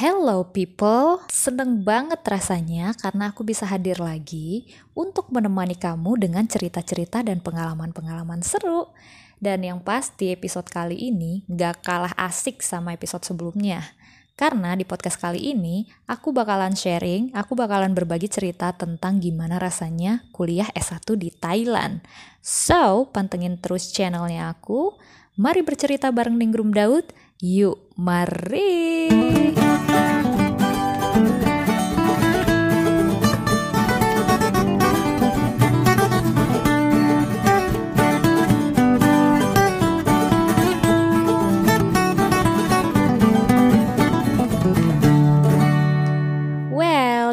Hello people, seneng banget rasanya karena aku bisa hadir lagi untuk menemani kamu dengan cerita-cerita dan pengalaman-pengalaman seru. Dan yang pasti episode kali ini gak kalah asik sama episode sebelumnya. Karena di podcast kali ini, aku bakalan sharing, aku bakalan berbagi cerita tentang gimana rasanya kuliah S1 di Thailand. So, pantengin terus channelnya aku. Mari bercerita bareng Ningrum Daud. Yuk, mari!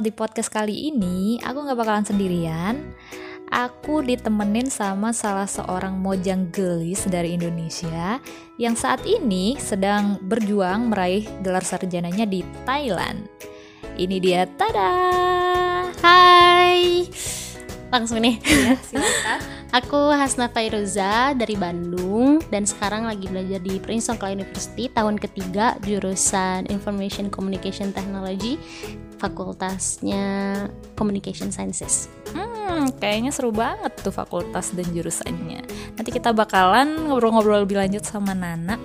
Di podcast kali ini aku nggak bakalan sendirian. Aku ditemenin sama salah seorang mojang gelis dari Indonesia yang saat ini sedang berjuang meraih gelar sarjananya di Thailand. Ini dia, tada! Hai, langsung nih. Ya, silakan. Aku Hasna Fairuza dari Bandung dan sekarang lagi belajar di Prince Songkla University tahun ketiga jurusan Information Communication Technology, fakultasnya Communication Sciences. Hmm, kayaknya seru banget tuh fakultas dan jurusannya. Nanti kita bakalan ngobrol-ngobrol lebih lanjut sama Nana.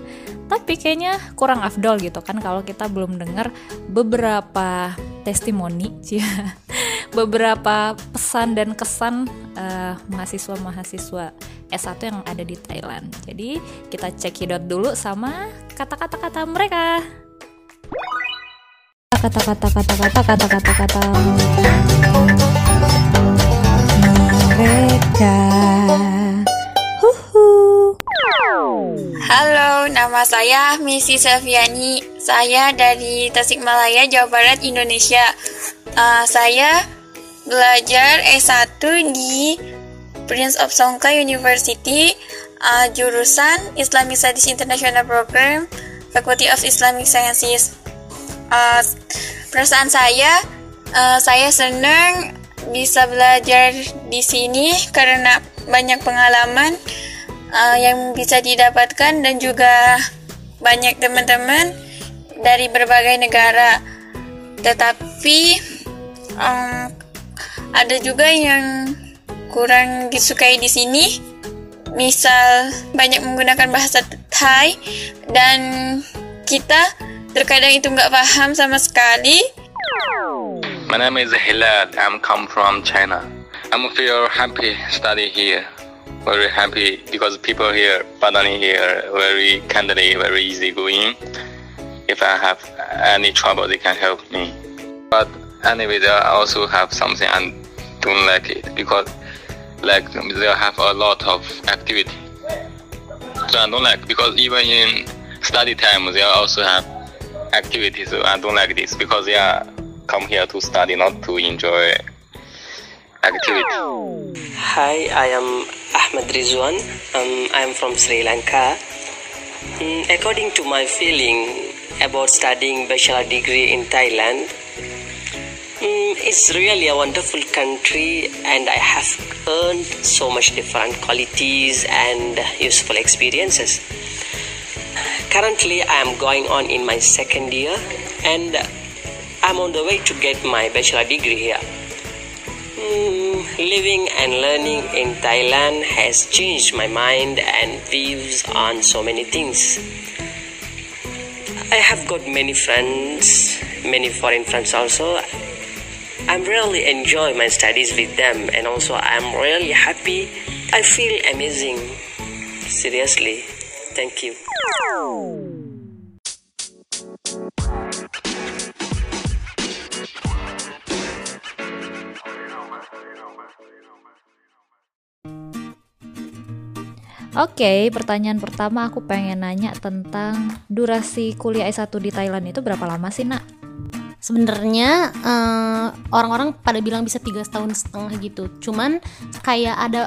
Tapi kayaknya kurang afdol gitu kan kalau kita belum dengar beberapa testimoni, beberapa pesan dan kesan eh, mahasiswa-mahasiswa S1 yang ada di Thailand. Jadi kita cekidot dulu sama kata-kata kata mereka. Kata-kata kata-kata kata-kata kata mereka. Huhu. Halo, nama saya Missy Selviani. Saya dari Tasikmalaya, Jawa Barat, Indonesia. Uh, saya belajar S1 di Prince of Songkla University, uh, jurusan Islamic Studies International Program, Faculty of Islamic Sciences. Uh, perasaan saya, uh, saya senang bisa belajar di sini karena banyak pengalaman uh, yang bisa didapatkan dan juga banyak teman-teman dari berbagai negara. Tetapi um, ada juga yang kurang disukai di sini. Misal banyak menggunakan bahasa Thai dan kita terkadang itu nggak paham sama sekali. My name is Hilal. I'm come from China. I'm feel happy study here. Very happy because people here, Badani here, very kindly, very easy going. If I have any trouble, they can help me. But anyway, they also have something and don't like it because like they have a lot of activity. So I don't like because even in study time they also have activities. So I don't like this because they are come here to study, not to enjoy activity. Hi, I am ahmed Rizwan. Um, I am from Sri Lanka. Mm, according to my feeling about studying bachelor degree in Thailand, it's really a wonderful country, and I have earned so much different qualities and useful experiences. Currently, I am going on in my second year, and I'm on the way to get my bachelor degree here. Mm, living and learning in Thailand has changed my mind and views on so many things. I have got many friends, many foreign friends also. I'm really enjoy my studies with them and also I'm really happy. I feel amazing. Seriously. Thank you. Oke, pertanyaan pertama aku pengen nanya tentang durasi kuliah S1 di Thailand itu berapa lama sih, Nak? Sebenarnya eh, orang-orang pada bilang bisa tiga tahun setengah gitu. Cuman kayak ada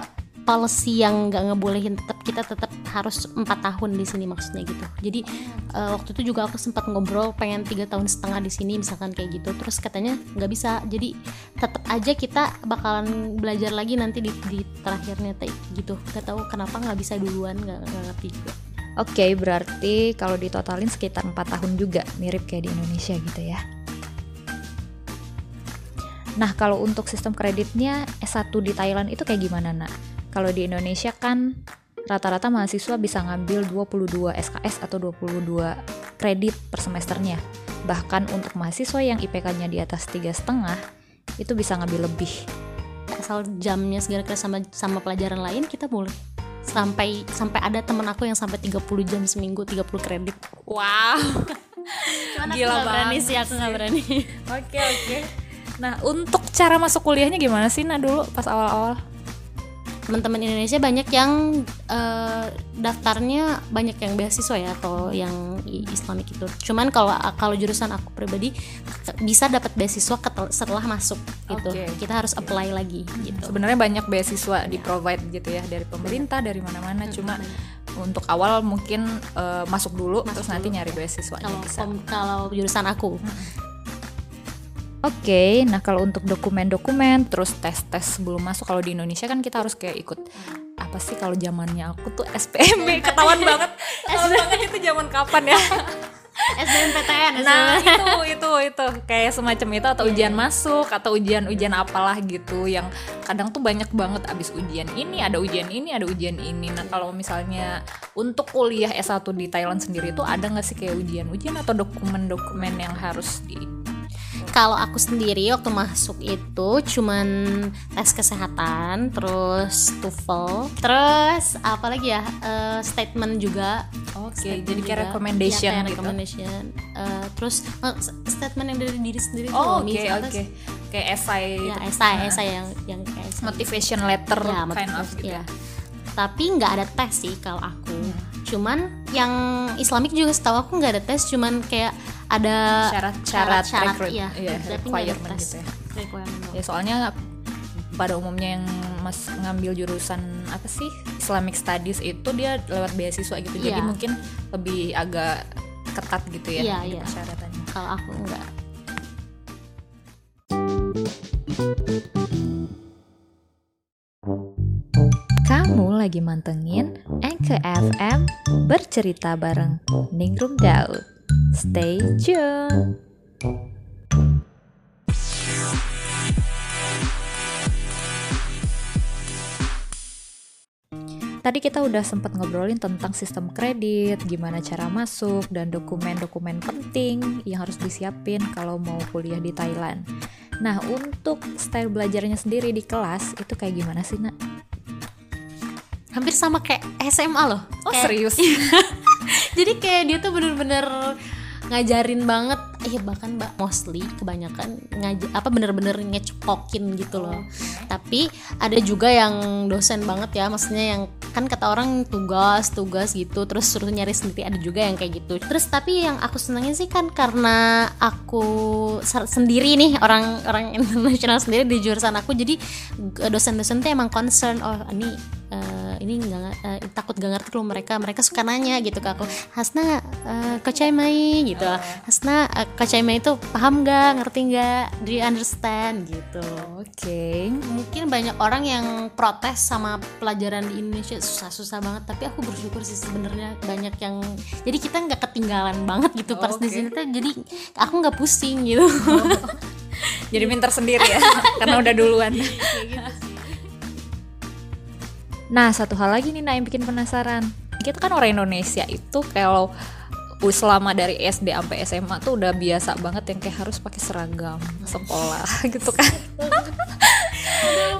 policy yang nggak ngebolehin tetap kita tetap harus empat tahun di sini maksudnya gitu. Jadi eh, waktu itu juga aku sempat ngobrol pengen tiga tahun setengah di sini misalkan kayak gitu. Terus katanya nggak bisa. Jadi tetap aja kita bakalan belajar lagi nanti di, di terakhirnya gitu. Gak tahu kenapa nggak bisa duluan nggak nggak ngerti juga. Oke, berarti kalau ditotalin sekitar 4 tahun juga, mirip kayak di Indonesia gitu ya. Nah, kalau untuk sistem kreditnya S1 di Thailand itu kayak gimana, Nak? Kalau di Indonesia kan rata-rata mahasiswa bisa ngambil 22 SKS atau 22 kredit per semesternya. Bahkan untuk mahasiswa yang IPK-nya di atas tiga setengah itu bisa ngambil lebih. asal jamnya segala sama sama pelajaran lain kita boleh sampai sampai ada temen aku yang sampai 30 jam seminggu 30 kredit Wow. Cuman aku Gila nggak berani banget sih aku nggak berani Oke, oke. Nah, untuk cara masuk kuliahnya gimana sih, Nak, dulu pas awal-awal? teman-teman Indonesia banyak yang eh, daftarnya banyak yang beasiswa ya atau yang Islamic itu. Cuman kalau kalau jurusan aku pribadi bisa dapat beasiswa setelah masuk gitu. Oke. Kita harus apply lagi gitu. Sebenarnya banyak beasiswa di provide gitu ya dari pemerintah, dari mana-mana. Cuma untuk awal mungkin eh, masuk dulu, terus nanti nyari beasiswa. Kalau kalau jurusan aku Oke, nah kalau untuk dokumen-dokumen, terus tes-tes sebelum masuk, kalau di Indonesia kan kita harus kayak ikut apa sih kalau zamannya aku tuh SPMB ketahuan banget, ketahuan banget itu zaman kapan ya? SBMPTN Nah itu itu itu. Kayak semacam itu atau ujian masuk atau ujian-ujian apalah gitu yang kadang tuh banyak banget. Abis ujian ini ada ujian ini ada ujian ini. Nah kalau misalnya untuk kuliah S1 di Thailand sendiri itu ada nggak sih kayak ujian-ujian atau dokumen-dokumen yang harus di kalau aku sendiri waktu masuk itu cuman tes kesehatan terus TOEFL terus apa lagi ya eh, statement juga Oke, Statement jadi kayak juga. recommendation Iya, kayak gitu. recommendation. Eh, terus eh, statement yang dari diri sendiri Oh, loh, oke misalnya oke. Kayak essay ya esai Nah, esai yang yang kayak essay. motivation letter ya, kind of motivasi, gitu. ya. tapi nggak ada tes sih kalau aku Hmm. Cuman yang Islamik juga setahu aku nggak ada tes cuman kayak ada Syarat-syarat syarat ya iya, nggak ada requirement gitu ya. Requirement. Ya soalnya pada umumnya yang mas ngambil jurusan apa sih Islamic Studies itu dia lewat beasiswa gitu. Jadi Iya. mungkin lebih agak ketat gitu ya Iya, gitu iya. persyaratannya. kalau aku nggak lagi mantengin Anchor FM bercerita bareng Ningrum Daud. Stay tune. Tadi kita udah sempat ngobrolin tentang sistem kredit, gimana cara masuk, dan dokumen-dokumen penting yang harus disiapin kalau mau kuliah di Thailand. Nah, untuk style belajarnya sendiri di kelas, itu kayak gimana sih, Nak? Hampir sama kayak SMA loh. Oh, Kayak- serius? jadi kayak dia tuh bener-bener ngajarin banget. Eh bahkan mbak mostly kebanyakan ngaj apa bener-bener ngecepokin gitu loh. Tapi ada juga yang dosen banget ya maksudnya yang kan kata orang tugas tugas gitu terus suruh nyari sendiri. Ada juga yang kayak gitu. Terus tapi yang aku senengin sih kan karena aku sendiri nih orang orang internasional sendiri di jurusan aku. Jadi dosen-dosen tuh emang concern oh ini eh, ini nggak eh, takut gak ngerti kalau mereka mereka suka nanya gitu ke aku Hasna uh, kocai mai gitu. Hasna uh, kocai mai itu paham nggak ngerti nggak? Do you understand? gitu. Oke. mungkin banyak orang yang protes sama pelajaran di Indonesia susah-susah banget tapi aku bersyukur sih sebenarnya banyak yang jadi kita nggak ketinggalan banget gitu pas di Oke. sini tuh. Jadi aku nggak pusing gitu. Jadi pintar sendiri ya, karena udah duluan. Nah, satu hal lagi nih, Nah, yang bikin penasaran. Kita kan orang Indonesia itu kalau selama dari SD sampai SMA tuh udah biasa banget yang kayak harus pakai seragam sekolah gitu kan.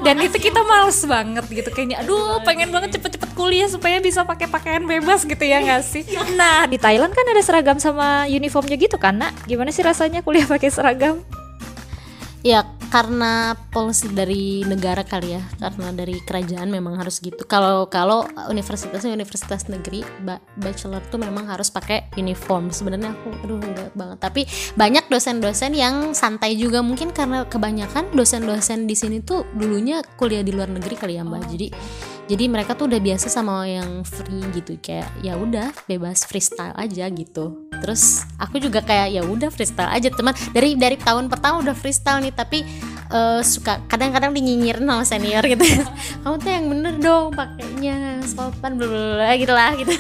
Dan itu kita males banget gitu kayaknya. Aduh, pengen banget cepet-cepet kuliah supaya bisa pakai pakaian bebas gitu ya nggak sih? Nah, di Thailand kan ada seragam sama uniformnya gitu kan, Nak? Gimana sih rasanya kuliah pakai seragam? Ya karena polisi dari negara kali ya, karena dari kerajaan memang harus gitu. Kalau kalau universitasnya universitas negeri, ba- bachelor tuh memang harus pakai uniform. Sebenarnya aku aduh enggak banget. Tapi banyak dosen-dosen yang santai juga mungkin karena kebanyakan dosen-dosen di sini tuh dulunya kuliah di luar negeri kali ya, Mbak. Jadi jadi mereka tuh udah biasa sama yang free gitu kayak ya udah bebas freestyle aja gitu. Terus aku juga kayak ya udah freestyle aja. Teman dari dari tahun pertama udah freestyle nih tapi eh, suka kadang-kadang dinyinyirin sama senior gitu. Kamu tuh yang bener dong pakainya sopan bla bla bla gitu lah gitu.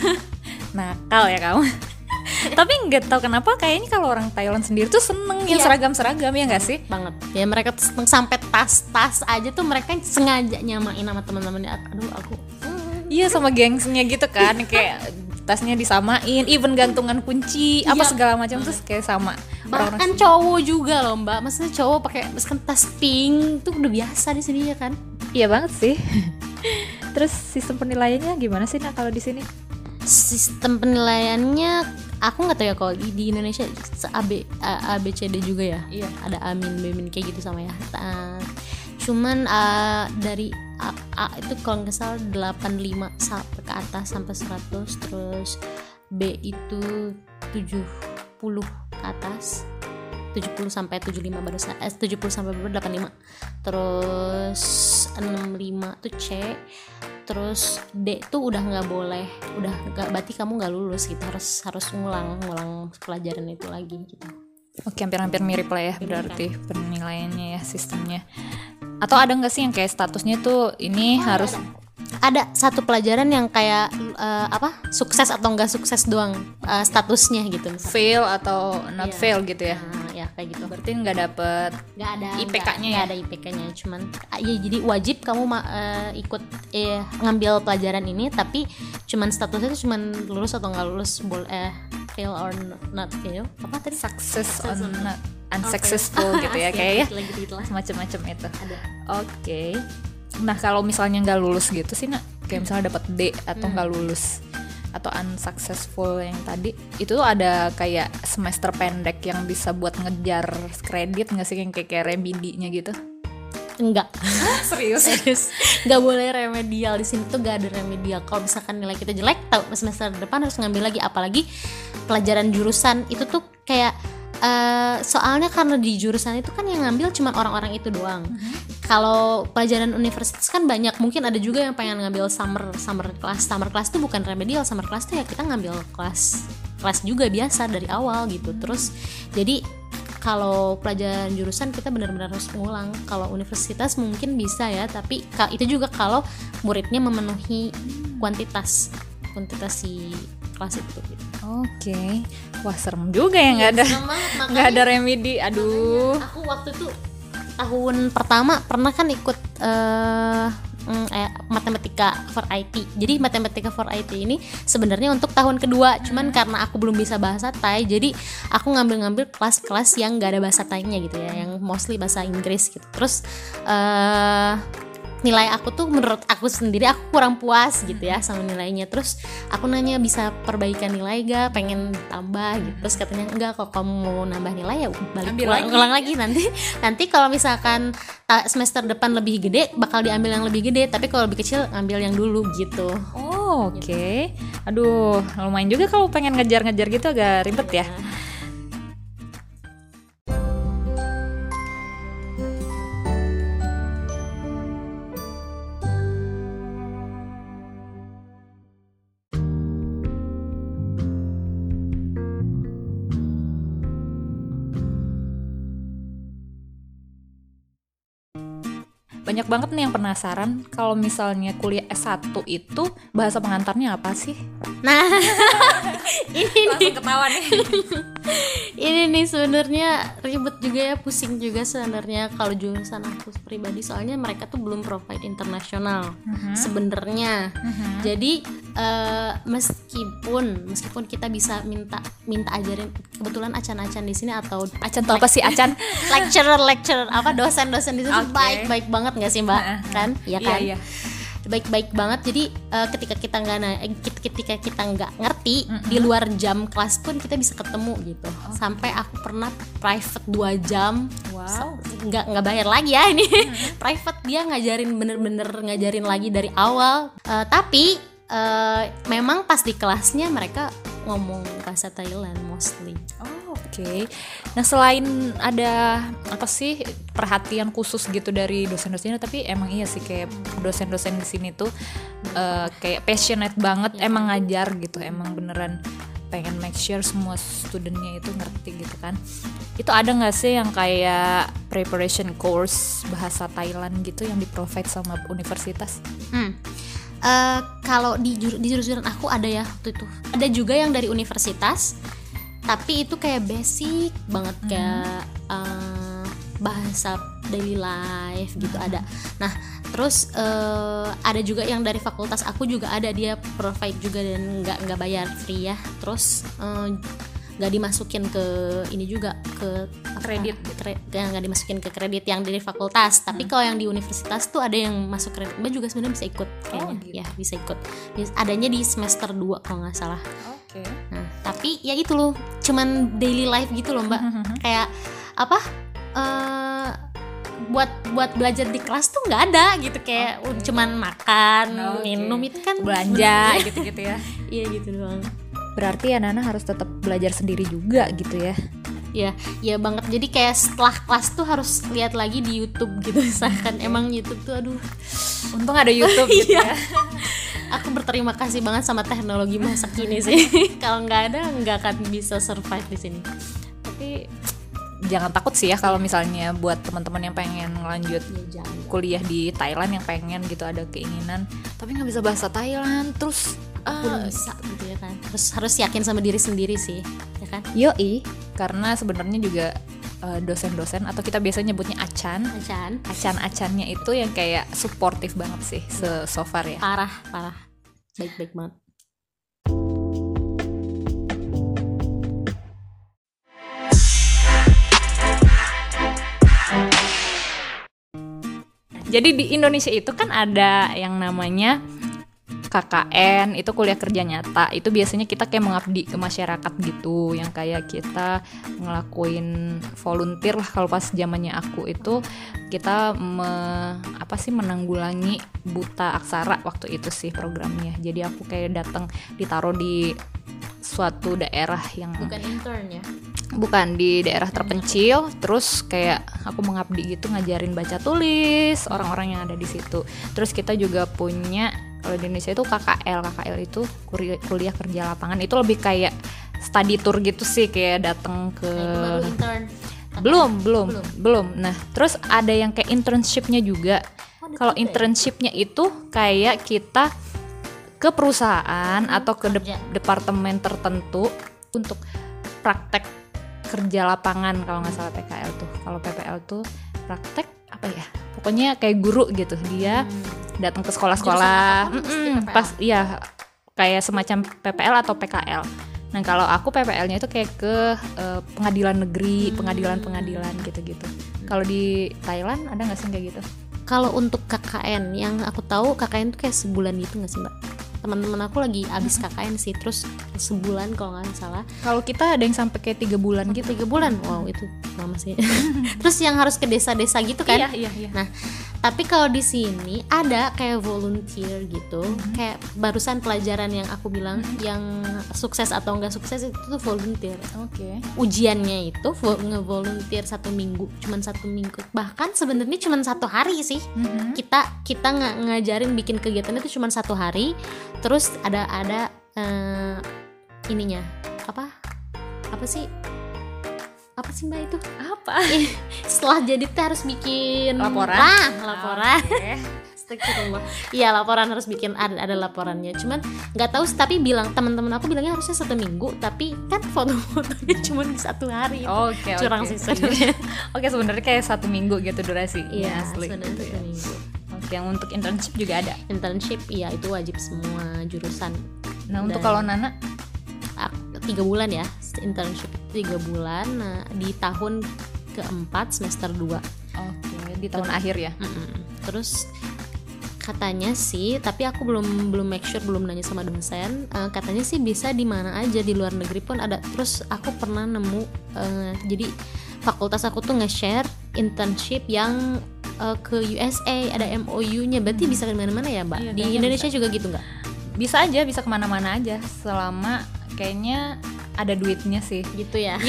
Nakal ya kamu tapi nggak tahu kenapa kayaknya kalau orang Thailand sendiri tuh seneng yang Iya. seragam-seragam ya nggak sih? Banget. Ya mereka tuh seneng sampai tas-tas aja tuh mereka sengaja nyamain sama teman-temannya aduh aku iya sama gengsnya gitu kan kayak tasnya disamain even gantungan kunci apa Iya. segala macam tuh kayak sama bahkan orang-orang cowok juga loh mbak. Maksudnya cowok pakai misalkan tas pink tuh udah biasa di sini ya kan? Iya banget sih. Terus sistem penilaiannya gimana sih nak kalau di sini? Sistem penilaiannya aku nggak tahu ya kalau di, di Indonesia se- A B A, A, B C D juga ya. Iya. ada amin bemin kayak gitu sama ya. Ta- cuman uh, dari A, A itu kalau nggak salah 85 sampai ke atas sampai 100 terus B itu 70 ke atas 70 sampai 75 baru eh, 70 sampai berapa 85 terus 65 tuh C terus D tuh udah nggak boleh udah nggak berarti kamu nggak lulus gitu harus harus ngulang ngulang pelajaran itu lagi gitu. Oke hampir-hampir mirip lah ya berarti penilaiannya ya sistemnya. Atau ada nggak sih yang kayak statusnya tuh ini harus ada satu pelajaran yang kayak eh, apa sukses atau nggak sukses doang eh, statusnya gitu misalnya. Fail atau not Iya. fail gitu ya? Nah, ya kayak gitu. Berarti nggak dapet nggak ada IPK-nya nggak- ya? ada IPK-nya cuman ya jadi wajib kamu eh, ikut eh, ngambil pelajaran ini tapi cuman statusnya itu cuman lulus atau nggak lulus boleh eh, fail or not fail? Apa tadi? Success on- not unsuccessful gitu ya kayak ya? gitu, gitu semacam-macam itu. Ada. Oke nah kalau misalnya nggak lulus gitu sih nak. Kayak misalnya dapat D atau nggak lulus atau unsuccessful yang tadi itu tuh ada kayak semester pendek yang bisa buat ngejar kredit nggak sih? Yang kayak kayak remedinya gitu? Enggak. Serius? Serius. Nggak boleh remedial. Di sini tuh gak ada remedial. Kalau misalkan nilai kita jelek tahu semester depan harus ngambil lagi. Apalagi pelajaran jurusan. Itu tuh kayak eh, soalnya karena di jurusan itu kan yang ngambil cuma orang-orang itu doang kalau pelajaran universitas kan banyak. Mungkin ada juga yang pengen ngambil summer summer class. Summer class tuh bukan remedial. Summer class tuh ya kita ngambil kelas kelas juga biasa dari awal gitu. Terus jadi kalau pelajaran jurusan kita benar-benar harus ngulang. Kalau universitas mungkin bisa ya tapi itu juga kalau muridnya memenuhi kuantitas kuantitas si kelas itu. Gitu. oke. Wah serem juga ya nggak ada Serem banget, nggak ada remedi. Aduh. aku waktu itu tahun pertama pernah kan ikut mm, eh, matematika for IT. Jadi matematika for IT ini sebenarnya untuk tahun kedua, cuman karena aku belum bisa bahasa Thai, jadi aku ngambil-ngambil kelas-kelas yang gak ada bahasa Thainya gitu ya, yang mostly bahasa Inggris gitu. Terus eh nilai aku tuh menurut aku sendiri aku kurang puas gitu ya sama nilainya. Terus aku nanya bisa perbaikan nilai gak? Pengen tambah? Gitu. Terus katanya enggak kalau kamu mau nambah nilai ya balik Ambil ulang, lagi. ulang lagi. Nanti nanti kalau misalkan semester depan lebih gede bakal diambil yang lebih gede. Tapi kalau lebih kecil ambil yang dulu gitu. Oh, oke. Aduh, lumayan juga kalau pengen ngejar-ngejar gitu agak ribet ya. Banyak banget nih yang penasaran kalau misalnya kuliah S1 itu bahasa pengantarnya apa sih? nah ini Langsung ketawa nih. ini nih sebenarnya ribet juga ya pusing juga sebenarnya kalau jurusan aku pribadi. Soalnya mereka tuh belum provide internasional sebenarnya. Jadi eh, meskipun meskipun kita bisa minta minta ajarin kebetulan acan-acan di sini atau Acan tuh apa sih? Acan? lecturer lecturer. Apa dosen-dosen di sini Oke. baik baik banget nggak sih mbak? Heeh, kan? Ya kan? Iya, iya. Baik-baik banget. Jadi eh, ketika kita nggak na- eh, ketika kita nggak ngerti di luar jam kelas pun kita bisa ketemu gitu. Sampai aku pernah private dua jam. Wow. nggak nggak bayar lagi ya ini. Private dia ngajarin bener-bener ngajarin lagi dari awal. Eh, tapi eh, memang pas di kelasnya mereka ngomong bahasa Thailand mostly Oh, oke. Nah, selain ada apa sih perhatian khusus gitu dari dosen-dosennya, tapi emang iya sih kayak dosen-dosen di sini tuh eh, kayak passionate banget emang ngajar gitu, emang beneran pengen make sure semua studentnya itu ngerti gitu kan. Itu ada nggak sih yang kayak preparation course bahasa Thailand gitu yang di provide sama universitas? Hmm. Eh, kalau di di jurusan aku ada ya waktu itu. Ada juga yang dari universitas tapi itu kayak basic banget kayak eh, bahasa daily life gitu ada. Nah terus eh, ada juga yang dari fakultas aku juga ada. Dia provide juga dan nggak nggak bayar free ya. Terus eh, nggak dimasukin ke ini juga ke Kredit. Kre- nggak dimasukin ke kredit yang dari fakultas. Tapi kalau yang di universitas tuh ada yang masuk kredit. Mbak juga sebenarnya bisa ikut kayaknya. gitu. ya bisa ikut. Adanya di semester 2 kalau nggak salah. Oke. nah tapi ya itu loh cuman daily life gitu loh mbak. Kayak apa eh buat buat belajar di kelas tuh nggak ada gitu. Kayak uh, cuman makan Oke. minum itu kan Belanja gitu-gitu ya. iya gitu doang Berarti ya Nana harus tetap belajar sendiri juga gitu ya. ya ya banget. Jadi kayak setelah kelas tuh harus lihat lagi di YouTube gitu misalkan. Emang YouTube tuh aduh. Untung ada YouTube gitu ya. aku berterima kasih banget sama teknologi masa kini sih. Kalau nggak ada nggak akan bisa survive di sini. Tapi jangan takut sih ya kalau misalnya buat teman-teman yang pengen ngelanjut ya jangan. kuliah di Thailand yang pengen gitu ada keinginan. Tapi nggak bisa bahasa Thailand terus aku ah, bisa gitu ya harus harus yakin sama diri sendiri sih ya kan? Yoi, karena sebenarnya juga eh, dosen-dosen atau kita biasanya nyebutnya acan, Acan acan-acannya itu yang kayak suportif banget sih se so far ya. parah parah. Baik baik banget. Jadi di Indonesia itu kan ada yang namanya KKN itu kuliah kerja nyata itu biasanya kita kayak mengabdi ke masyarakat gitu yang kayak kita ngelakuin volunteer lah. Kalau pas zamannya aku itu kita me- apa sih menanggulangi buta aksara waktu itu sih programnya. Jadi aku kayak datang ditaruh di suatu daerah yang bukan intern ya? Bukan di daerah terpencil terus kayak aku mengabdi gitu ngajarin baca tulis orang-orang yang ada di situ. Terus kita juga punya kalau di Indonesia itu KKL KKL itu kuliah, kuliah kerja lapangan. Itu lebih kayak study tour gitu sih kayak datang ke Nah, itu baru intern. Belum belum belum. nah terus ada yang kayak internshipnya juga. Oh, kalau ya? internshipnya itu kayak kita ke perusahaan atau ke de- kerja. departemen tertentu untuk praktek kerja lapangan kalau nggak salah PKL tuh. Kalau PPL tuh praktek apa ya? Pokoknya kayak guru gitu. Dia datang ke sekolah-sekolah. Mm-mm, PPL. pas iya kayak semacam PPL atau PKL nah kalau aku PPL-nya itu kayak ke eh, pengadilan negeri Hmm. pengadilan-pengadilan gitu-gitu. Kalau di Thailand ada nggak sih kayak gitu? Kalau untuk KKN yang aku tahu KKN tuh kayak sebulan gitu nggak sih mbak? Teman-teman aku lagi abis KKN sih terus sebulan kalau nggak salah. Kalau kita ada yang sampai kayak tiga bulan gitu? tiga bulan? Wow itu lama sih. Terus yang harus ke desa-desa gitu kan? Iya iya iya. Nah, tapi kalau di sini ada kayak volunteer gitu, Mm-hmm. kayak barusan pelajaran yang aku bilang yang sukses atau enggak sukses itu tuh volunteer. oke Ujiannya itu vo- nge-volunteer satu minggu, cuman satu minggu. Bahkan sebenarnya cuman satu hari sih. Mhm. Kita kita nggak ngajarin bikin kegiatan itu cuman satu hari. Terus ada ada eh, ininya apa? Apa sih? Apa sih mbak itu? apa Setelah jadi tuh harus bikin Laporan? Ah, laporan. Oke. Astagfirullah. Iya laporan harus bikin ada ada laporannya. Cuman nggak tahu sih, tapi bilang teman-teman aku bilangnya harusnya satu minggu, tapi kan foto-fotonya cuma di satu hari. Oke, Curang oke. sih sebenarnya. Oke, sebenarnya kayak satu minggu gitu durasi. Iya, asli sebenarnya gitu satu ya. minggu. Oke, yang untuk internship juga ada. Internship iya itu wajib semua jurusan. Nah, untuk Dan- kalau Nana, tiga bulan ya internship tiga bulan. Nah di tahun keempat semester 2 oke, di tahun akhir ya. Mm-mm. Terus katanya sih, tapi aku belum belum make sure belum nanya sama dosen. eh, katanya sih bisa di mana aja di luar negeri pun ada. Terus aku pernah nemu eh, jadi fakultas aku tuh nge-share internship yang eh, ke USA ada MOU-nya. Berarti bisa di mana-mana ya, Mbak? Iya, di Indonesia juga gitu nggak? Bisa aja, bisa ke mana-mana aja, selama kayaknya ada duitnya sih. Gitu ya.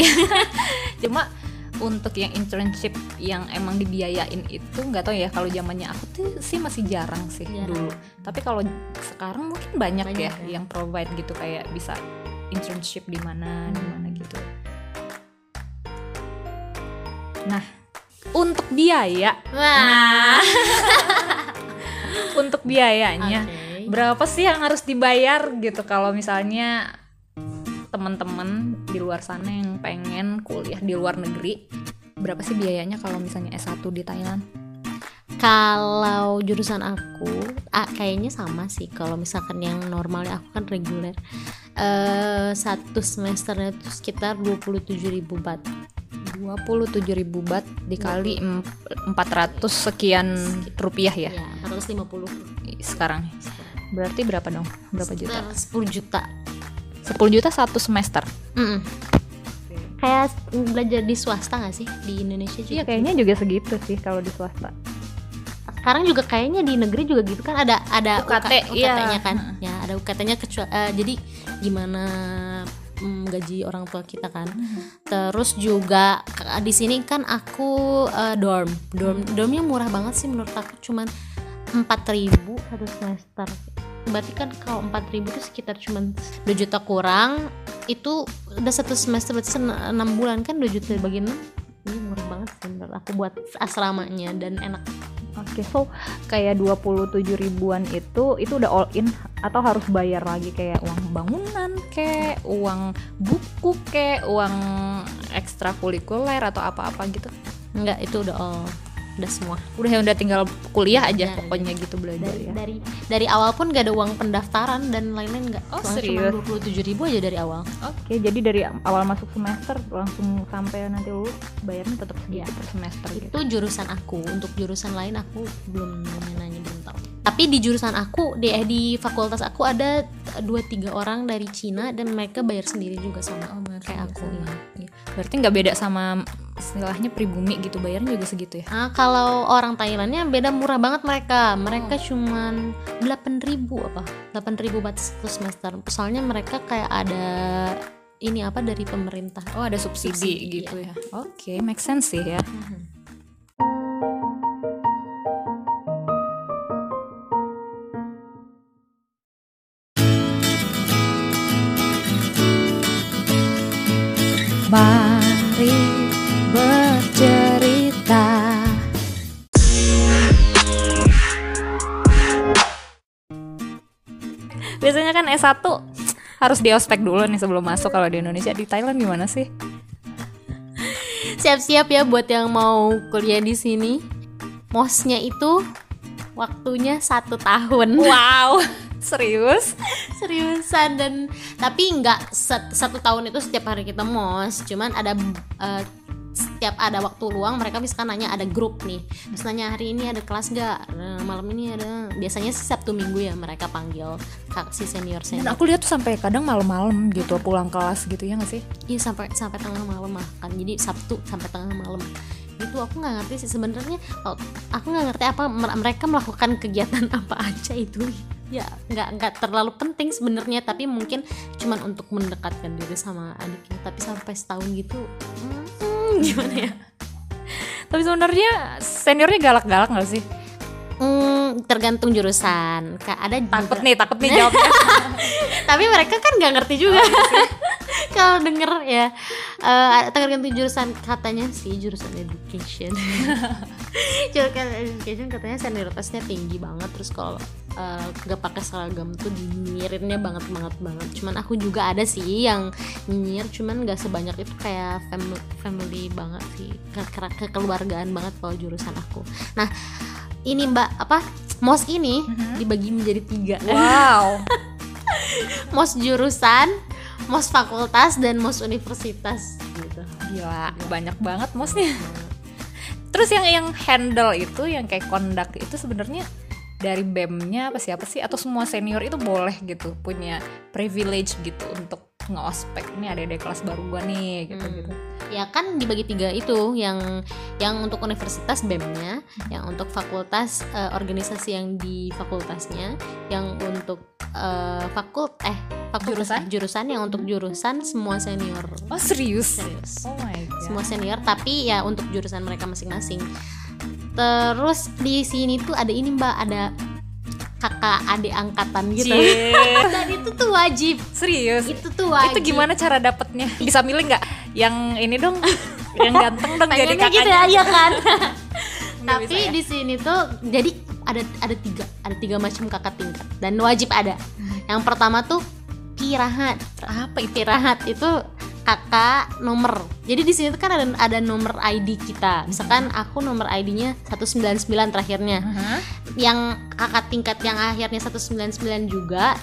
Cuma untuk yang internship yang emang dibiayain itu nggak tahu ya kalau zamannya aku tuh sih masih jarang sih Jarang. dulu. Tapi kalau sekarang mungkin banyak, Banyak ya, ya. yang provide gitu kayak bisa internship di mana di mana gitu. Nah, untuk biaya, Wah. untuk biayanya Oke. berapa sih yang harus dibayar gitu kalau misalnya teman-teman di luar sana yang pengen kuliah di luar negeri berapa sih biayanya kalau misalnya S1 di Thailand? Kalau jurusan aku, ah, kayaknya sama sih. Kalau misalkan yang normalnya aku kan reguler, eh satu semesternya itu sekitar 27.000 ribu baht. 27.000 baht dikali em- 400 sekian rupiah ya? Ya, 150 sekarang. Berarti berapa dong? Berapa juta? Sekitar 10 juta. 10 juta satu semester. Mm-mm. Kayak belajar di swasta gak sih? Di Indonesia juga? iya kayaknya juga segitu sih kalau di swasta. Sekarang juga kayaknya di negeri juga gitu kan? Ada ada UKT, nya iya. kan? Ya ada UKT-nya kecuali jadi gimana mm, gaji orang tua kita kan? Terus juga k- di sini kan aku eh, dorm. Dorm dormnya murah banget sih menurut aku cuman 4000 satu semester berarti kan kalau 4000 itu sekitar cuman 2 juta kurang itu udah satu semester berarti 6 bulan kan 2 juta dibagi 6 ini murah banget sih menurut aku buat asramanya dan enak. Oke, so kayak 27 ribuan itu itu udah all in atau harus bayar lagi kayak uang bangunan, kayak uang buku, kayak uang ekstrakurikuler atau apa-apa gitu. Enggak, itu udah all udah semua. Udah ya udah tinggal kuliah aja Ya, pokoknya gitu belajar Dari ya. dari dari awal pun gak ada uang pendaftaran dan lain-lain enggak. Oh, Cuma serius? Cuma 27 ribu aja dari awal. Oke, jadi dari awal masuk semester langsung sampai nanti lulus bayarnya tetap segitu Iya. per semester gitu. Itu jurusan aku. Untuk jurusan lain aku belum tahu. Tapi di jurusan aku di eh, di fakultas aku ada dua tiga orang dari Cina dan mereka bayar sendiri juga sama kayak aku. ya. Iya. Berarti nggak beda sama istilahnya pribumi gitu bayarnya juga segitu ya. Nah, kalau orang Thailandnya beda murah banget mereka. Mereka cuman 8000 apa? 8000 baht satu semester. Soalnya mereka kayak ada ini apa dari pemerintah. Oh, ada subsidi, Subsidi, gitu ya. Oke, make sense sih ya. Mari bercerita. Biasanya kan S1 harus di ospek dulu nih sebelum masuk kalau di Indonesia. Di Thailand gimana sih? Siap-siap ya buat yang mau kuliah di sini. Mosnya itu waktunya satu tahun. Wow, serius? seriusan dan tapi nggak set- satu tahun itu setiap hari kita mos. Cuman ada eh, setiap ada waktu luang mereka misalkan nanya ada grup nih. Terus nanya hari ini ada kelas gak Nah, malam ini ada. Biasanya sih sabtu minggu ya mereka panggil kak si senior Dan senior. aku lihat tuh sampai kadang malam-malam gitu pulang kelas gitu ya nggak sih? iya sampai sampai tengah malam lah kan jadi sabtu sampai tengah malam. Itu aku nggak ngerti sih sebenarnya aku nggak ngerti apa mer- mereka melakukan kegiatan apa aja itu ya nggak nggak terlalu penting sebenarnya tapi mungkin cuman untuk mendekatkan diri sama adiknya. Tapi sampai setahun gitu hmm, gimana ya? Tapi sebenarnya seniornya galak-galak nggak sih? Hmm, tergantung jurusan. Kak, ada Takut juga- nih, takut nih jawabnya. tapi mereka kan nggak ngerti juga kalau denger ya eh, tergantung jurusan katanya sih jurusan education. Jurusan education katanya senioritasnya tinggi banget terus kalau eh, nggak pakai seragam tuh dinyirinnya banget banget banget. Cuman aku juga ada sih yang nyinyir cuman nggak sebanyak itu kayak family family banget sih. Ke ke- kekeluargaan banget kalau jurusan aku. Nah ini mbak apa? Mos ini dibagi menjadi tiga. Wow. mos jurusan, mos fakultas dan mos universitas gitu. Gila, banyak banget mosnya. Terus yang yang handle itu yang kayak kondak itu sebenarnya dari BEM-nya apa siapa sih atau semua senior itu boleh gitu punya privilege gitu untuk nge-ospek ini ada di kelas baru gua nih gitu gitu. Ya kan dibagi tiga itu yang yang untuk universitas BEM-nya, yang untuk fakultas eh, organisasi yang di fakultasnya, yang untuk eh, fakult eh fakultas Jurusan? jurusan yang untuk jurusan semua senior. Oh serius? Serius. Oh my god. Semua senior tapi ya untuk jurusan mereka masing-masing. Terus di sini tuh ada ini Mbak, ada kakak adik angkatan gitu. Dan itu tuh wajib. Serius? Itu tuh wajib. Itu gimana cara dapetnya? Bisa milih nggak? Yang ini dong, yang ganteng dong jadi Pengennya kakaknya. gitu ya, kan? Tapi ya? di sini tuh jadi ada ada tiga ada tiga macam kakak tingkat dan wajib ada yang pertama tuh pirahat apa itu pirahat itu kakak nomor. Jadi di sini tuh kan ada ada nomor ID kita. Misalkan aku nomor ID-nya 199 terakhirnya. Yang kakak tingkat yang akhirnya 199 juga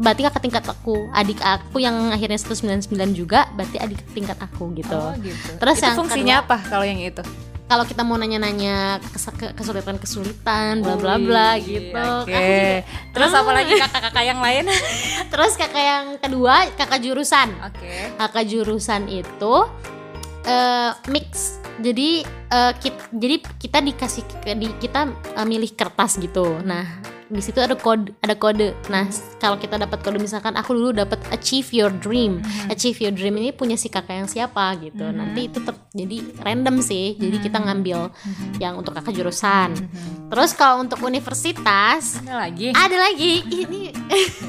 berarti kakak tingkat aku adik aku yang akhirnya 199 juga berarti adik tingkat aku gitu. Oh gitu. Terus itu yang fungsinya kedua- apa kalau yang itu? Kalau kita mau nanya-nanya kes- ke- kesulitan-kesulitan bla Oh, bla bla Wih, gitu Oke. Aku juga- Terus Ah. apa lagi kakak-kakak yang lain? terus kakak yang kedua kakak jurusan Oke. kakak jurusan itu eh, mix jadi eh, kit- jadi kita dikasih di kita eh, milih kertas gitu nah di situ ada kode ada kode. Nah kalau kita dapat kode misalkan aku dulu dapat achieve your dream. Achieve your dream ini punya si kakak yang siapa gitu. Nanti itu ter- jadi random sih. Jadi kita ngambil yang untuk kakak jurusan. Terus kalau untuk universitas Ada lagi? ada lagi. Ini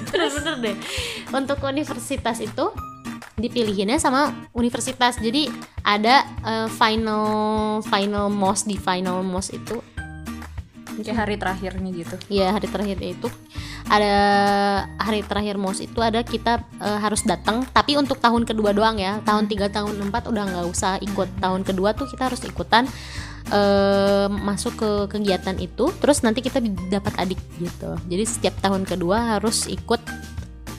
bener-bener deh. Untuk universitas itu dipilihinnya sama universitas. Jadi ada eh, final final most di final most itu Kayak hari terakhirnya gitu. ya hari terakhir itu. Ada hari terakhir most itu ada kita eh, harus datang. Tapi untuk tahun kedua doang ya. Tahun 3 tahun 4 udah nggak usah ikut. Tahun kedua tuh kita harus ikutan eh, masuk ke kegiatan itu. Terus nanti kita dapat adik gitu. Jadi setiap tahun kedua harus ikut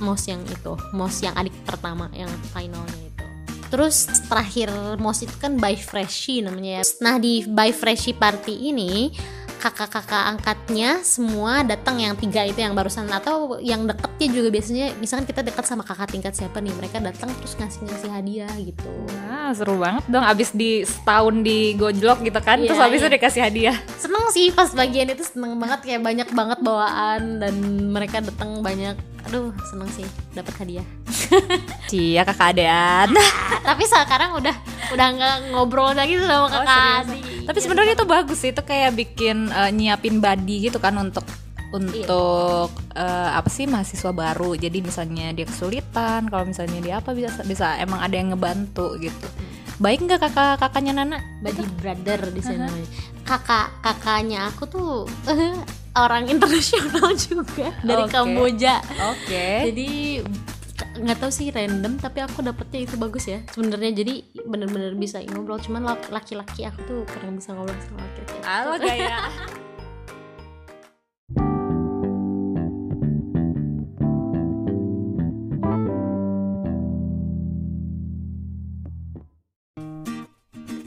mos yang itu. Mos yang adik pertama yang finalnya itu. Terus terakhir mos itu kan by freshie namanya ya. Nah di by freshie party ini kakak-kakak angkatnya semua datang yang tiga itu yang barusan. Atau yang deketnya juga biasanya misalkan kita dekat sama kakak tingkat siapa nih mereka datang terus ngasih ngasih hadiah gitu. Nah, seru banget dong abis di setahun di gojlok gitu kan Iya, terus habis iya. itu dikasih hadiah. Seneng sih pas bagian itu seneng banget kayak banyak banget bawaan dan mereka datang banyak. Aduh seneng sih dapat hadiah. Cia kakak adean. Tapi sekarang udah udah nggak ngobrol lagi sama kakak serius? Adik tapi sebenarnya itu bagus sih itu kayak bikin eh, nyiapin body gitu kan untuk untuk eh, apa sih mahasiswa baru. Jadi misalnya dia kesulitan kalau misalnya dia apa bisa bisa emang ada yang ngebantu gitu. Baik nggak kakak kakaknya Nana? Body brother di sana kakak kakaknya aku tuh orang internasional juga dari Oke. Kamboja. Oke. Jadi nggak tahu sih random tapi aku dapetnya itu bagus ya sebenarnya jadi bener-bener bisa ngobrol cuman lak- laki-laki aku tuh kurang bisa ngobrol sama laki-laki halo gaya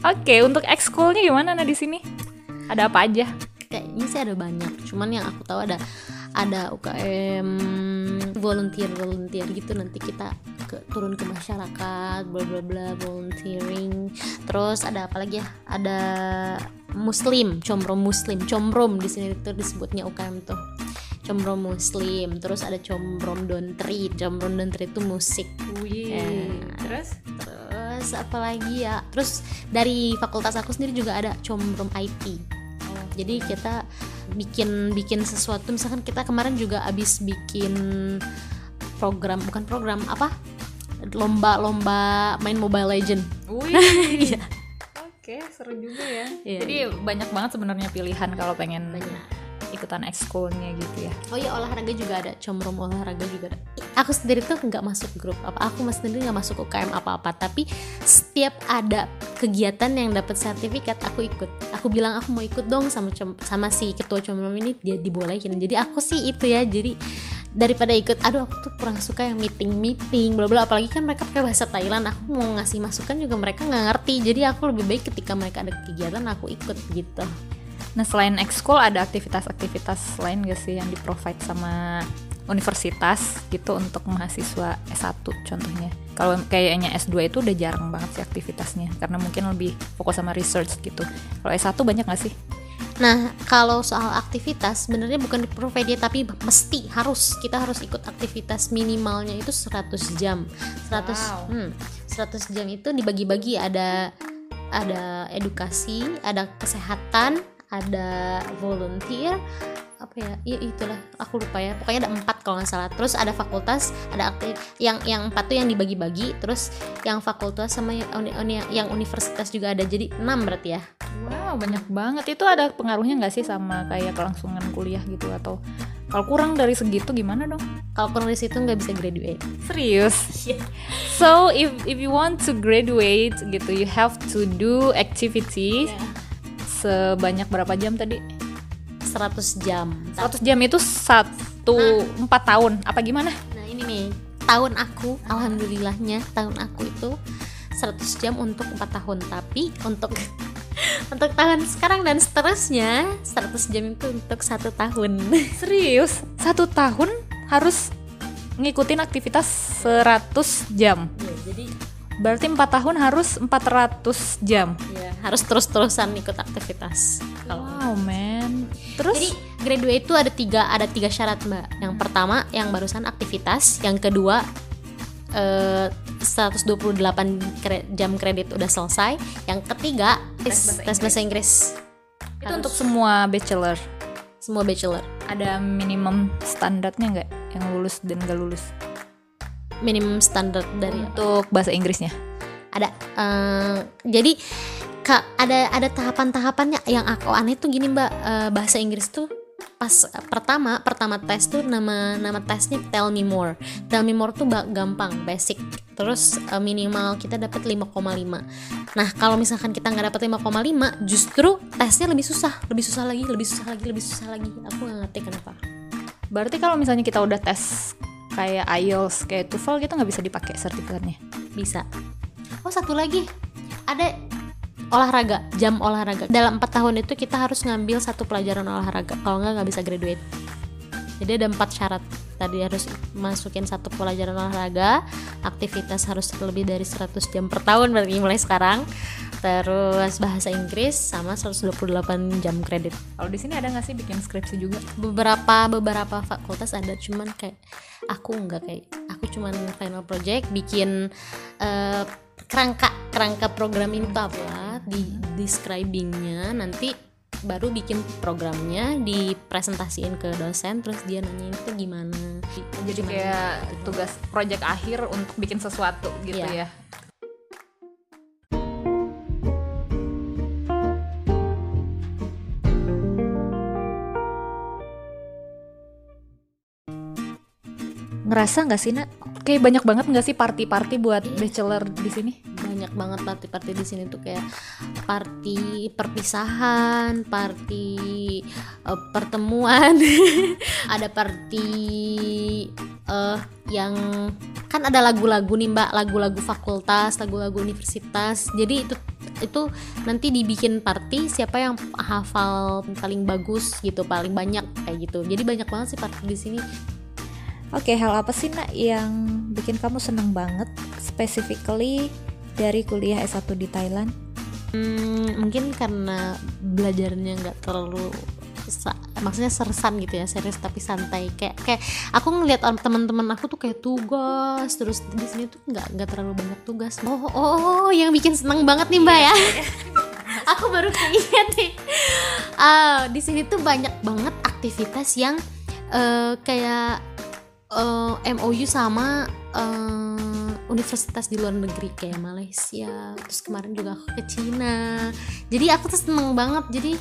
Oke, untuk ekskulnya gimana nah di sini? Ada apa aja? kayaknya sih ada banyak cuman yang aku tahu ada ada UKM volunteer volunteer gitu nanti kita ke, turun ke masyarakat bla bla bla volunteering. Terus ada apa lagi ya? Ada muslim combrom muslim. Combrom di sini itu disebutnya UKM tuh. Combrom muslim terus ada combrom dontri combrom dontri itu musik. Eh, terus? terus apa lagi ya? Terus dari fakultas aku sendiri juga ada combrom IT jadi kita bikin bikin sesuatu misalkan kita kemarin juga abis bikin program bukan program apa lomba-lomba main Mobile Legend. Oke, seru juga ya. Iya, Jadi banyak banget sebenarnya pilihan kalau pengen Banyak. Ikutan ekskulnya gitu ya. Oh iya olahraga juga ada, combrom olahraga juga ada. Aku sendiri tuh nggak masuk grup apa, aku mas sendiri nggak masuk UKM apa-apa. Tapi setiap ada kegiatan yang dapat sertifikat, aku ikut. Aku bilang aku mau ikut dong sama com- sama si ketua combrom ini, dia dibolehin. Jadi aku sih itu ya. Jadi daripada ikut, aduh aku tuh kurang suka yang meeting meeting, bla bla. Apalagi kan mereka pakai bahasa Thailand. Aku mau ngasih masukan juga mereka nggak ngerti. Jadi aku lebih baik ketika mereka ada kegiatan aku ikut gitu. Nah, selain ekskul ada aktivitas-aktivitas lain gak sih yang di-provide sama universitas gitu untuk mahasiswa S1 contohnya. Kalau kayaknya S2 itu udah jarang banget sih aktivitasnya karena mungkin lebih fokus sama research gitu. Kalau S1 banyak gak sih? Nah, kalau soal aktivitas sebenarnya bukan di provide tapi mesti harus kita harus ikut aktivitas minimalnya itu 100 jam. 100 Wow. hmm, 100 jam itu dibagi-bagi ada ada edukasi, ada kesehatan, ada volunteer apa ya? Iya itulah. Aku lupa ya. Pokoknya ada empat kalau nggak salah. Terus ada fakultas ada aktif. Yang yang empat tuh yang dibagi-bagi. Terus yang fakultas sama yang, uni- uni- yang universitas juga ada. Jadi enam berarti ya. Wow, banyak banget. Itu ada pengaruhnya nggak sih sama kayak kelangsungan kuliah gitu? Atau kalau kurang dari segitu gimana dong? kalau kurang dari situ nggak bisa graduate. Serius? So if if you want to graduate gitu, you have to do activity sebanyak berapa jam tadi? 100 jam 100 jam itu satu empat tahun apa gimana? Nah ini nih tahun aku, alhamdulillahnya tahun aku itu 100 jam untuk 4 tahun tapi untuk untuk tahun sekarang dan seterusnya 100 jam itu untuk satu tahun Serius? Satu tahun harus ngikutin aktivitas 100 jam. ya, jadi Berarti empat tahun harus 400 jam. ya harus terus-terusan ikut aktivitas kalau Wow, man. Terus Jadi graduate itu ada tiga ada tiga syarat mbak. Yang pertama yang barusan aktivitas, yang kedua eh, 128 kre- jam kredit udah selesai, yang ketiga tes, tes bahasa Inggris. itu untuk semua bachelor. Semua bachelor. Ada minimum standarnya nggak yang lulus dan gak lulus Minimum standar dari untuk bahasa Inggrisnya? ada eh, jadi ada ada tahapan-tahapannya yang aku aneh tuh gini mbak. Eh, bahasa Inggris tuh pas eh, pertama pertama tes tuh nama nama tesnya tell me more. Tell me more tuh gampang basic. Terus eh, minimal kita dapat 5,5 nah kalau misalkan kita nggak dapat 5,5 justru tesnya lebih susah. Lebih susah lagi lebih susah lagi lebih susah lagi. Aku nggak ngerti kenapa. Berarti kalau misalnya kita udah tes kayak IELTS, kayak TOEFL gitu nggak bisa dipakai sertifikatnya. bisa. Oh satu lagi. Ada olahraga jam olahraga. Dalam empat tahun itu kita harus ngambil satu pelajaran olahraga. Kalau nggak nggak bisa graduate. Jadi ada empat syarat. Tadi harus masukin satu pelajaran olahraga. Aktivitas harus lebih dari 100 jam per tahun berarti mulai sekarang terus bahasa Inggris sama 128 jam kredit Kalau di sini ada nggak sih bikin skripsi juga? beberapa beberapa fakultas ada cuman kayak aku nggak kayak aku cuman final project bikin eh, kerangka kerangka program ini tuh apa di describingnya nanti baru bikin programnya dipresentasiin ke dosen terus dia nanyain itu gimana Jadi Gimana kayak gitu. tugas project akhir untuk bikin sesuatu gitu Iya. ya. Ngerasa nggak sih nak? Kayak banyak banget nggak sih party-party buat bachelor di sini? banyak banget party-party di sini tuh kayak party perpisahan, party eh, pertemuan, ada party eh yang kan ada lagu-lagu nih mbak, lagu-lagu fakultas, lagu-lagu universitas. Jadi itu itu nanti dibikin party siapa yang hafal paling bagus gitu, paling banyak kayak gitu. Jadi banyak banget sih party di sini. Oke, hal apa sih nak yang bikin kamu seneng banget specifically dari kuliah S1 di Thailand? Hmm, mungkin karena belajarnya nggak terlalu maksudnya sersan gitu ya serius tapi santai. Kayak kayak aku ngelihat teman-teman aku tuh kayak tugas terus di sini tuh nggak nggak terlalu banyak tugas. Oh, oh oh yang bikin seneng banget nih mbak ya. aku baru keinget nih. Ah, di sini tuh banyak banget aktivitas yang eh, kayak eh, MOU sama eh, universitas di luar negeri kayak Malaysia terus kemarin juga aku ke Cina. Jadi aku tuh seneng banget. Jadi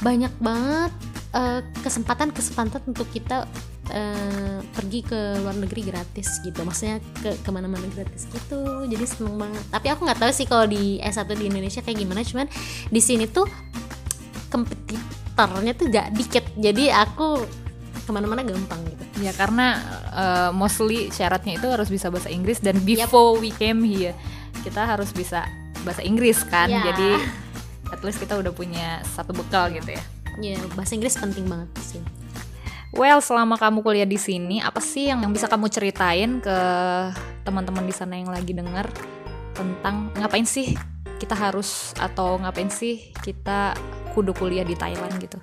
banyak banget eh, kesempatan-kesempatan untuk kita eh, pergi ke luar negeri gratis gitu. Maksudnya ke ke mana-mana gratis gitu. Jadi seneng banget. Tapi aku nggak tahu sih kalau di S1 di Indonesia kayak gimana. Cuman di sini tuh kompetitornya tuh gak dikit. Jadi aku ke mana-mana gampang gitu Ya karena uh, mostly syaratnya itu harus bisa bahasa Inggris dan before we came here kita harus bisa bahasa Inggris kan. Ya. Jadi at least kita udah punya satu bekal gitu ya. ya bahasa Inggris penting banget sih Well, selama kamu kuliah di sini, apa sih yang, yang bisa kamu ceritain ke teman-teman di sana yang lagi denger tentang ngapain sih kita harus atau ngapain sih kita kudu kuliah di Thailand gitu?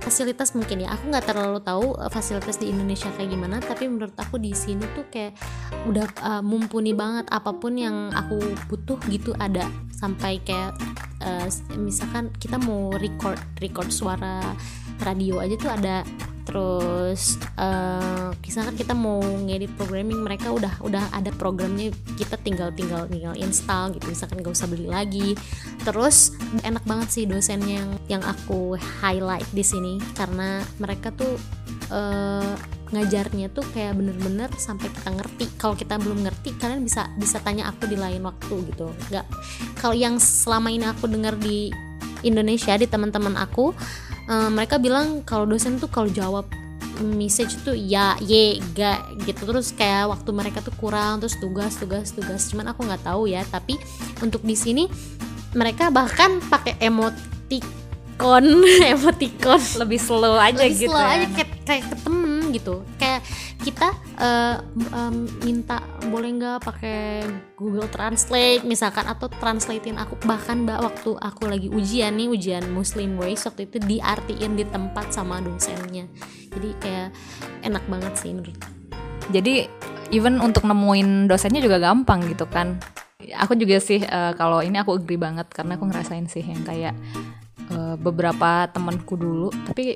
Fasilitas mungkin ya. Aku nggak terlalu tahu uh, fasilitas di Indonesia kayak gimana tapi menurut aku di sini tuh kayak udah uh, mumpuni banget apa pun yang aku butuh gitu ada. Sampai kayak uh, misalkan kita mau record record suara radio aja tuh ada terus uh, misalkan kita mau ngedit programming mereka udah udah ada programnya kita tinggal tinggal tinggal install gitu. Misalkan gak usah beli lagi. Terus enak banget sih dosennya yang yang aku highlight di sini. Karena mereka tuh uh, ngajarnya tuh kayak bener-bener sampai kita ngerti. Kalau kita belum ngerti kalian bisa bisa tanya aku di lain waktu gitu. Nggak kalau yang selama ini aku dengar di Indonesia di teman-teman aku uh, mereka bilang kalau dosen tuh kalau jawab message tuh ya ye ga gitu. Terus kayak waktu mereka tuh kurang terus tugas tugas tugas. Cuman aku nggak tahu ya tapi untuk di sini mereka bahkan pakai emoticon emoticon. Lebih slow aja lebih gitu slow ya. aja kayak kayak ke temen gitu. Kayak kita uh, um, minta boleh nggak pakai Google Translate misalkan atau translatein aku. Bahkan mbak waktu aku lagi ujian nih ujian Muslim Voice waktu itu diartiin di tempat sama dosennya. Jadi kayak enak banget sih menurut jadi even untuk nemuin dosennya juga gampang gitu kan. Aku juga sih uh, kalau ini aku agree banget karena aku ngerasain sih yang kayak uh, beberapa temanku dulu. Tapi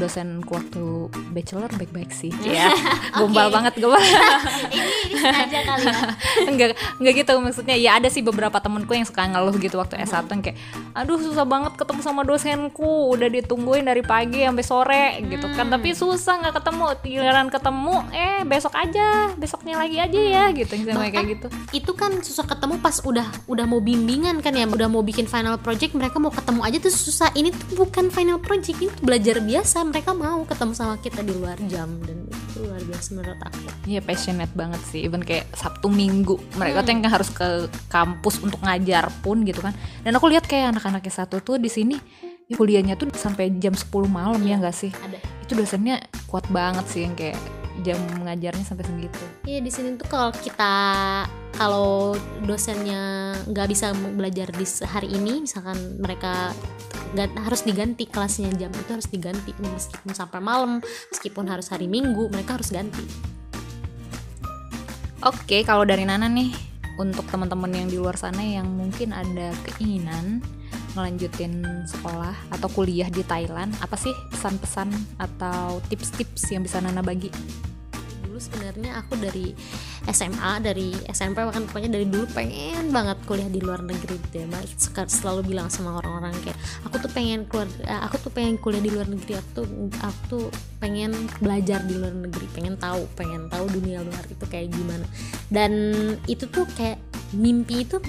dosenku waktu bachelor baik-baik sih. Ya gombal banget gombal. Ini, ini sengaja kali ya. Enggak enggak gitu maksudnya. Ya ada sih beberapa temenku yang suka ngeluh gitu waktu S1 yang kayak aduh susah banget ketemu sama dosenku. Udah ditungguin dari pagi sampai sore gitu kan. Hmm. tapi susah nggak ketemu. Giliran ketemu eh besok aja. Besoknya lagi aja ya gitu. Sama kayak gitu. itu kan susah ketemu pas udah udah mau bimbingan kan ya. Udah mau bikin final project mereka mau ketemu aja tuh susah. Ini tuh bukan final project ini tuh belajar biasa mereka mau ketemu sama kita di luar jam dan itu luar biasa menurut aku. Iya passionate banget sih. Even kayak Sabtu Minggu mereka tuh yang harus ke kampus untuk ngajar pun gitu kan. Dan aku lihat kayak anak-anak satu tuh di sini ya kuliahnya tuh sampai jam 10 malam ya nggak sih? Ada. Itu dosennya kuat banget sih yang kayak jam ngajarnya sampai segitu. Iya di sini tuh kalau kita kalau dosennya nggak bisa belajar di hari ini misalkan mereka nggak harus diganti kelasnya jam itu harus diganti. Meskipun sampai malam meskipun harus hari minggu mereka harus ganti. Oke, kalau dari Nana nih, untuk teman-teman yang di luar sana yang mungkin ada keinginan ngelanjutin sekolah atau kuliah di Thailand, apa sih pesan-pesan atau tips-tips yang bisa Nana bagi? dulu sebenarnya aku dari SMA dari SMP bahkan pokoknya dari dulu pengen banget kuliah di luar negeri gitu ya selalu bilang sama orang-orang kayak aku tuh pengen keluar eh, aku tuh pengen kuliah di luar negeri aku tuh aku tuh pengen belajar di luar negeri pengen tahu pengen tahu dunia luar itu kayak gimana. Dan itu tuh kayak mimpi itu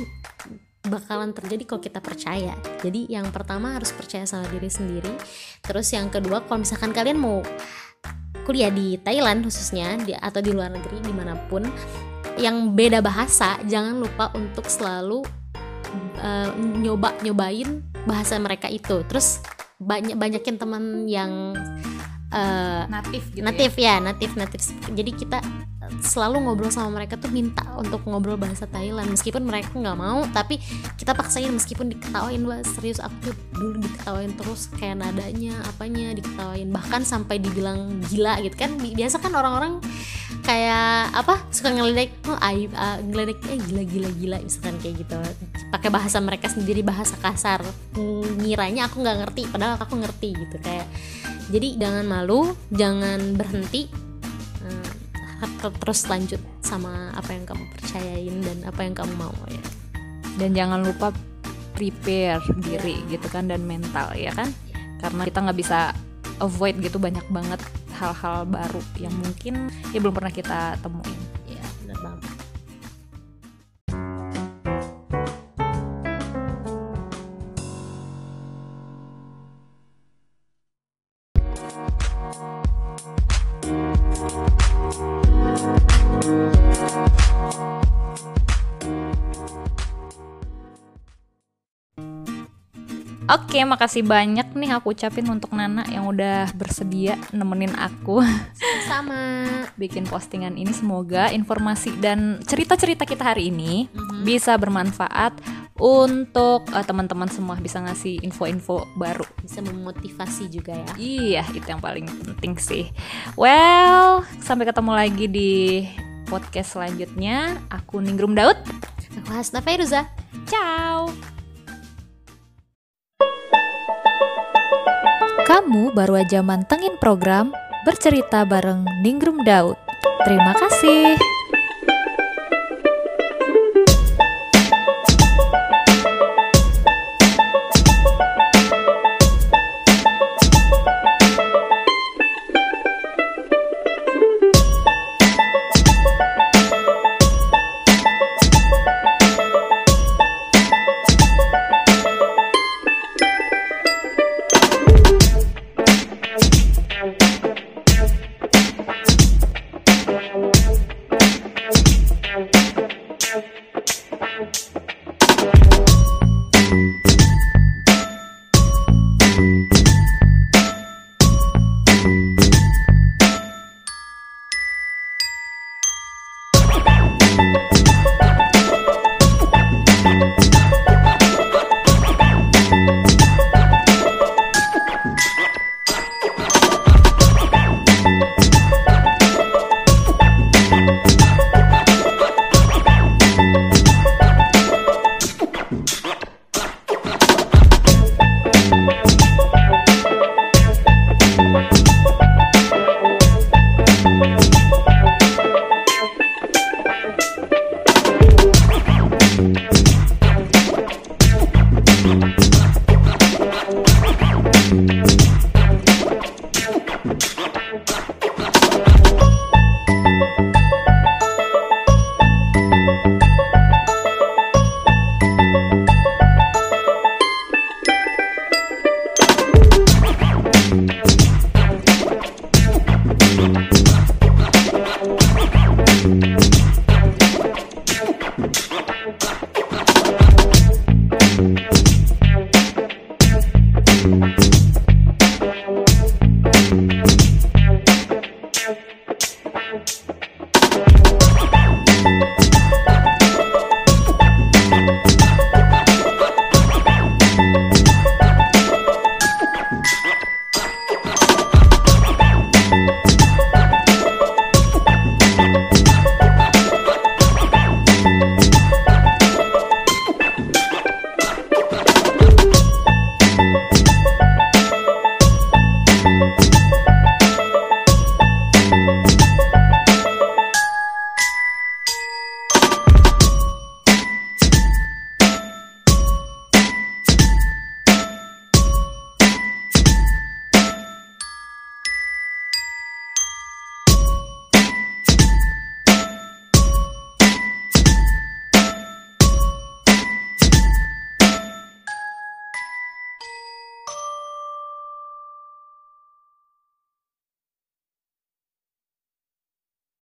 bakalan terjadi kalau kita percaya. Jadi yang pertama harus percaya sama diri sendiri. Terus yang kedua kalau misalkan kalian mau kuliah di Thailand khususnya di, atau di luar negeri di mana pun yang beda bahasa jangan lupa untuk selalu uh, nyoba nyobain bahasa mereka itu. Terus banyak banyakin teman yang uh, Natif gitu natif ya natif natif. Jadi kita selalu ngobrol sama mereka tuh minta untuk ngobrol bahasa Thailand. Meskipun mereka nggak mau tapi kita paksain meskipun diketawain wah serius aku dulu diketawain terus kayak nadanya apanya diketawain. Bahkan sampai dibilang gila gitu kan. Bi- biasa kan orang-orang kayak apa suka ngeledek oh aib ah, ngeledek eh gila gila gila misalkan kayak gitu. Pakai bahasa mereka sendiri bahasa kasar. Ngiranya aku nggak ngerti padahal aku ngerti gitu kayak jadi jangan malu jangan berhenti eh, ter- terus lanjut sama apa yang kamu percayain dan apa yang kamu mau ya Dan jangan lupa prepare diri gitu kan dan mental ya kan? Karena kita nggak bisa avoid gitu banyak banget hal-hal baru yang mungkin ya belum pernah kita temuin. ya benar banget Oke, makasih banyak nih aku ucapin untuk Nana yang udah bersedia nemenin aku sama bikin postingan ini. Semoga informasi dan cerita-cerita kita hari ini bisa bermanfaat untuk eh, teman-teman semua bisa ngasih info-info baru. bisa memotivasi juga ya Iya, itu yang paling penting sih. Well, sampai ketemu lagi di podcast selanjutnya. Aku Ningrum Daud. aku Hasna Fairuza Ciao. Kamu baru aja mantengin program Bercerita bareng Ninggrum Daud. Terima kasih.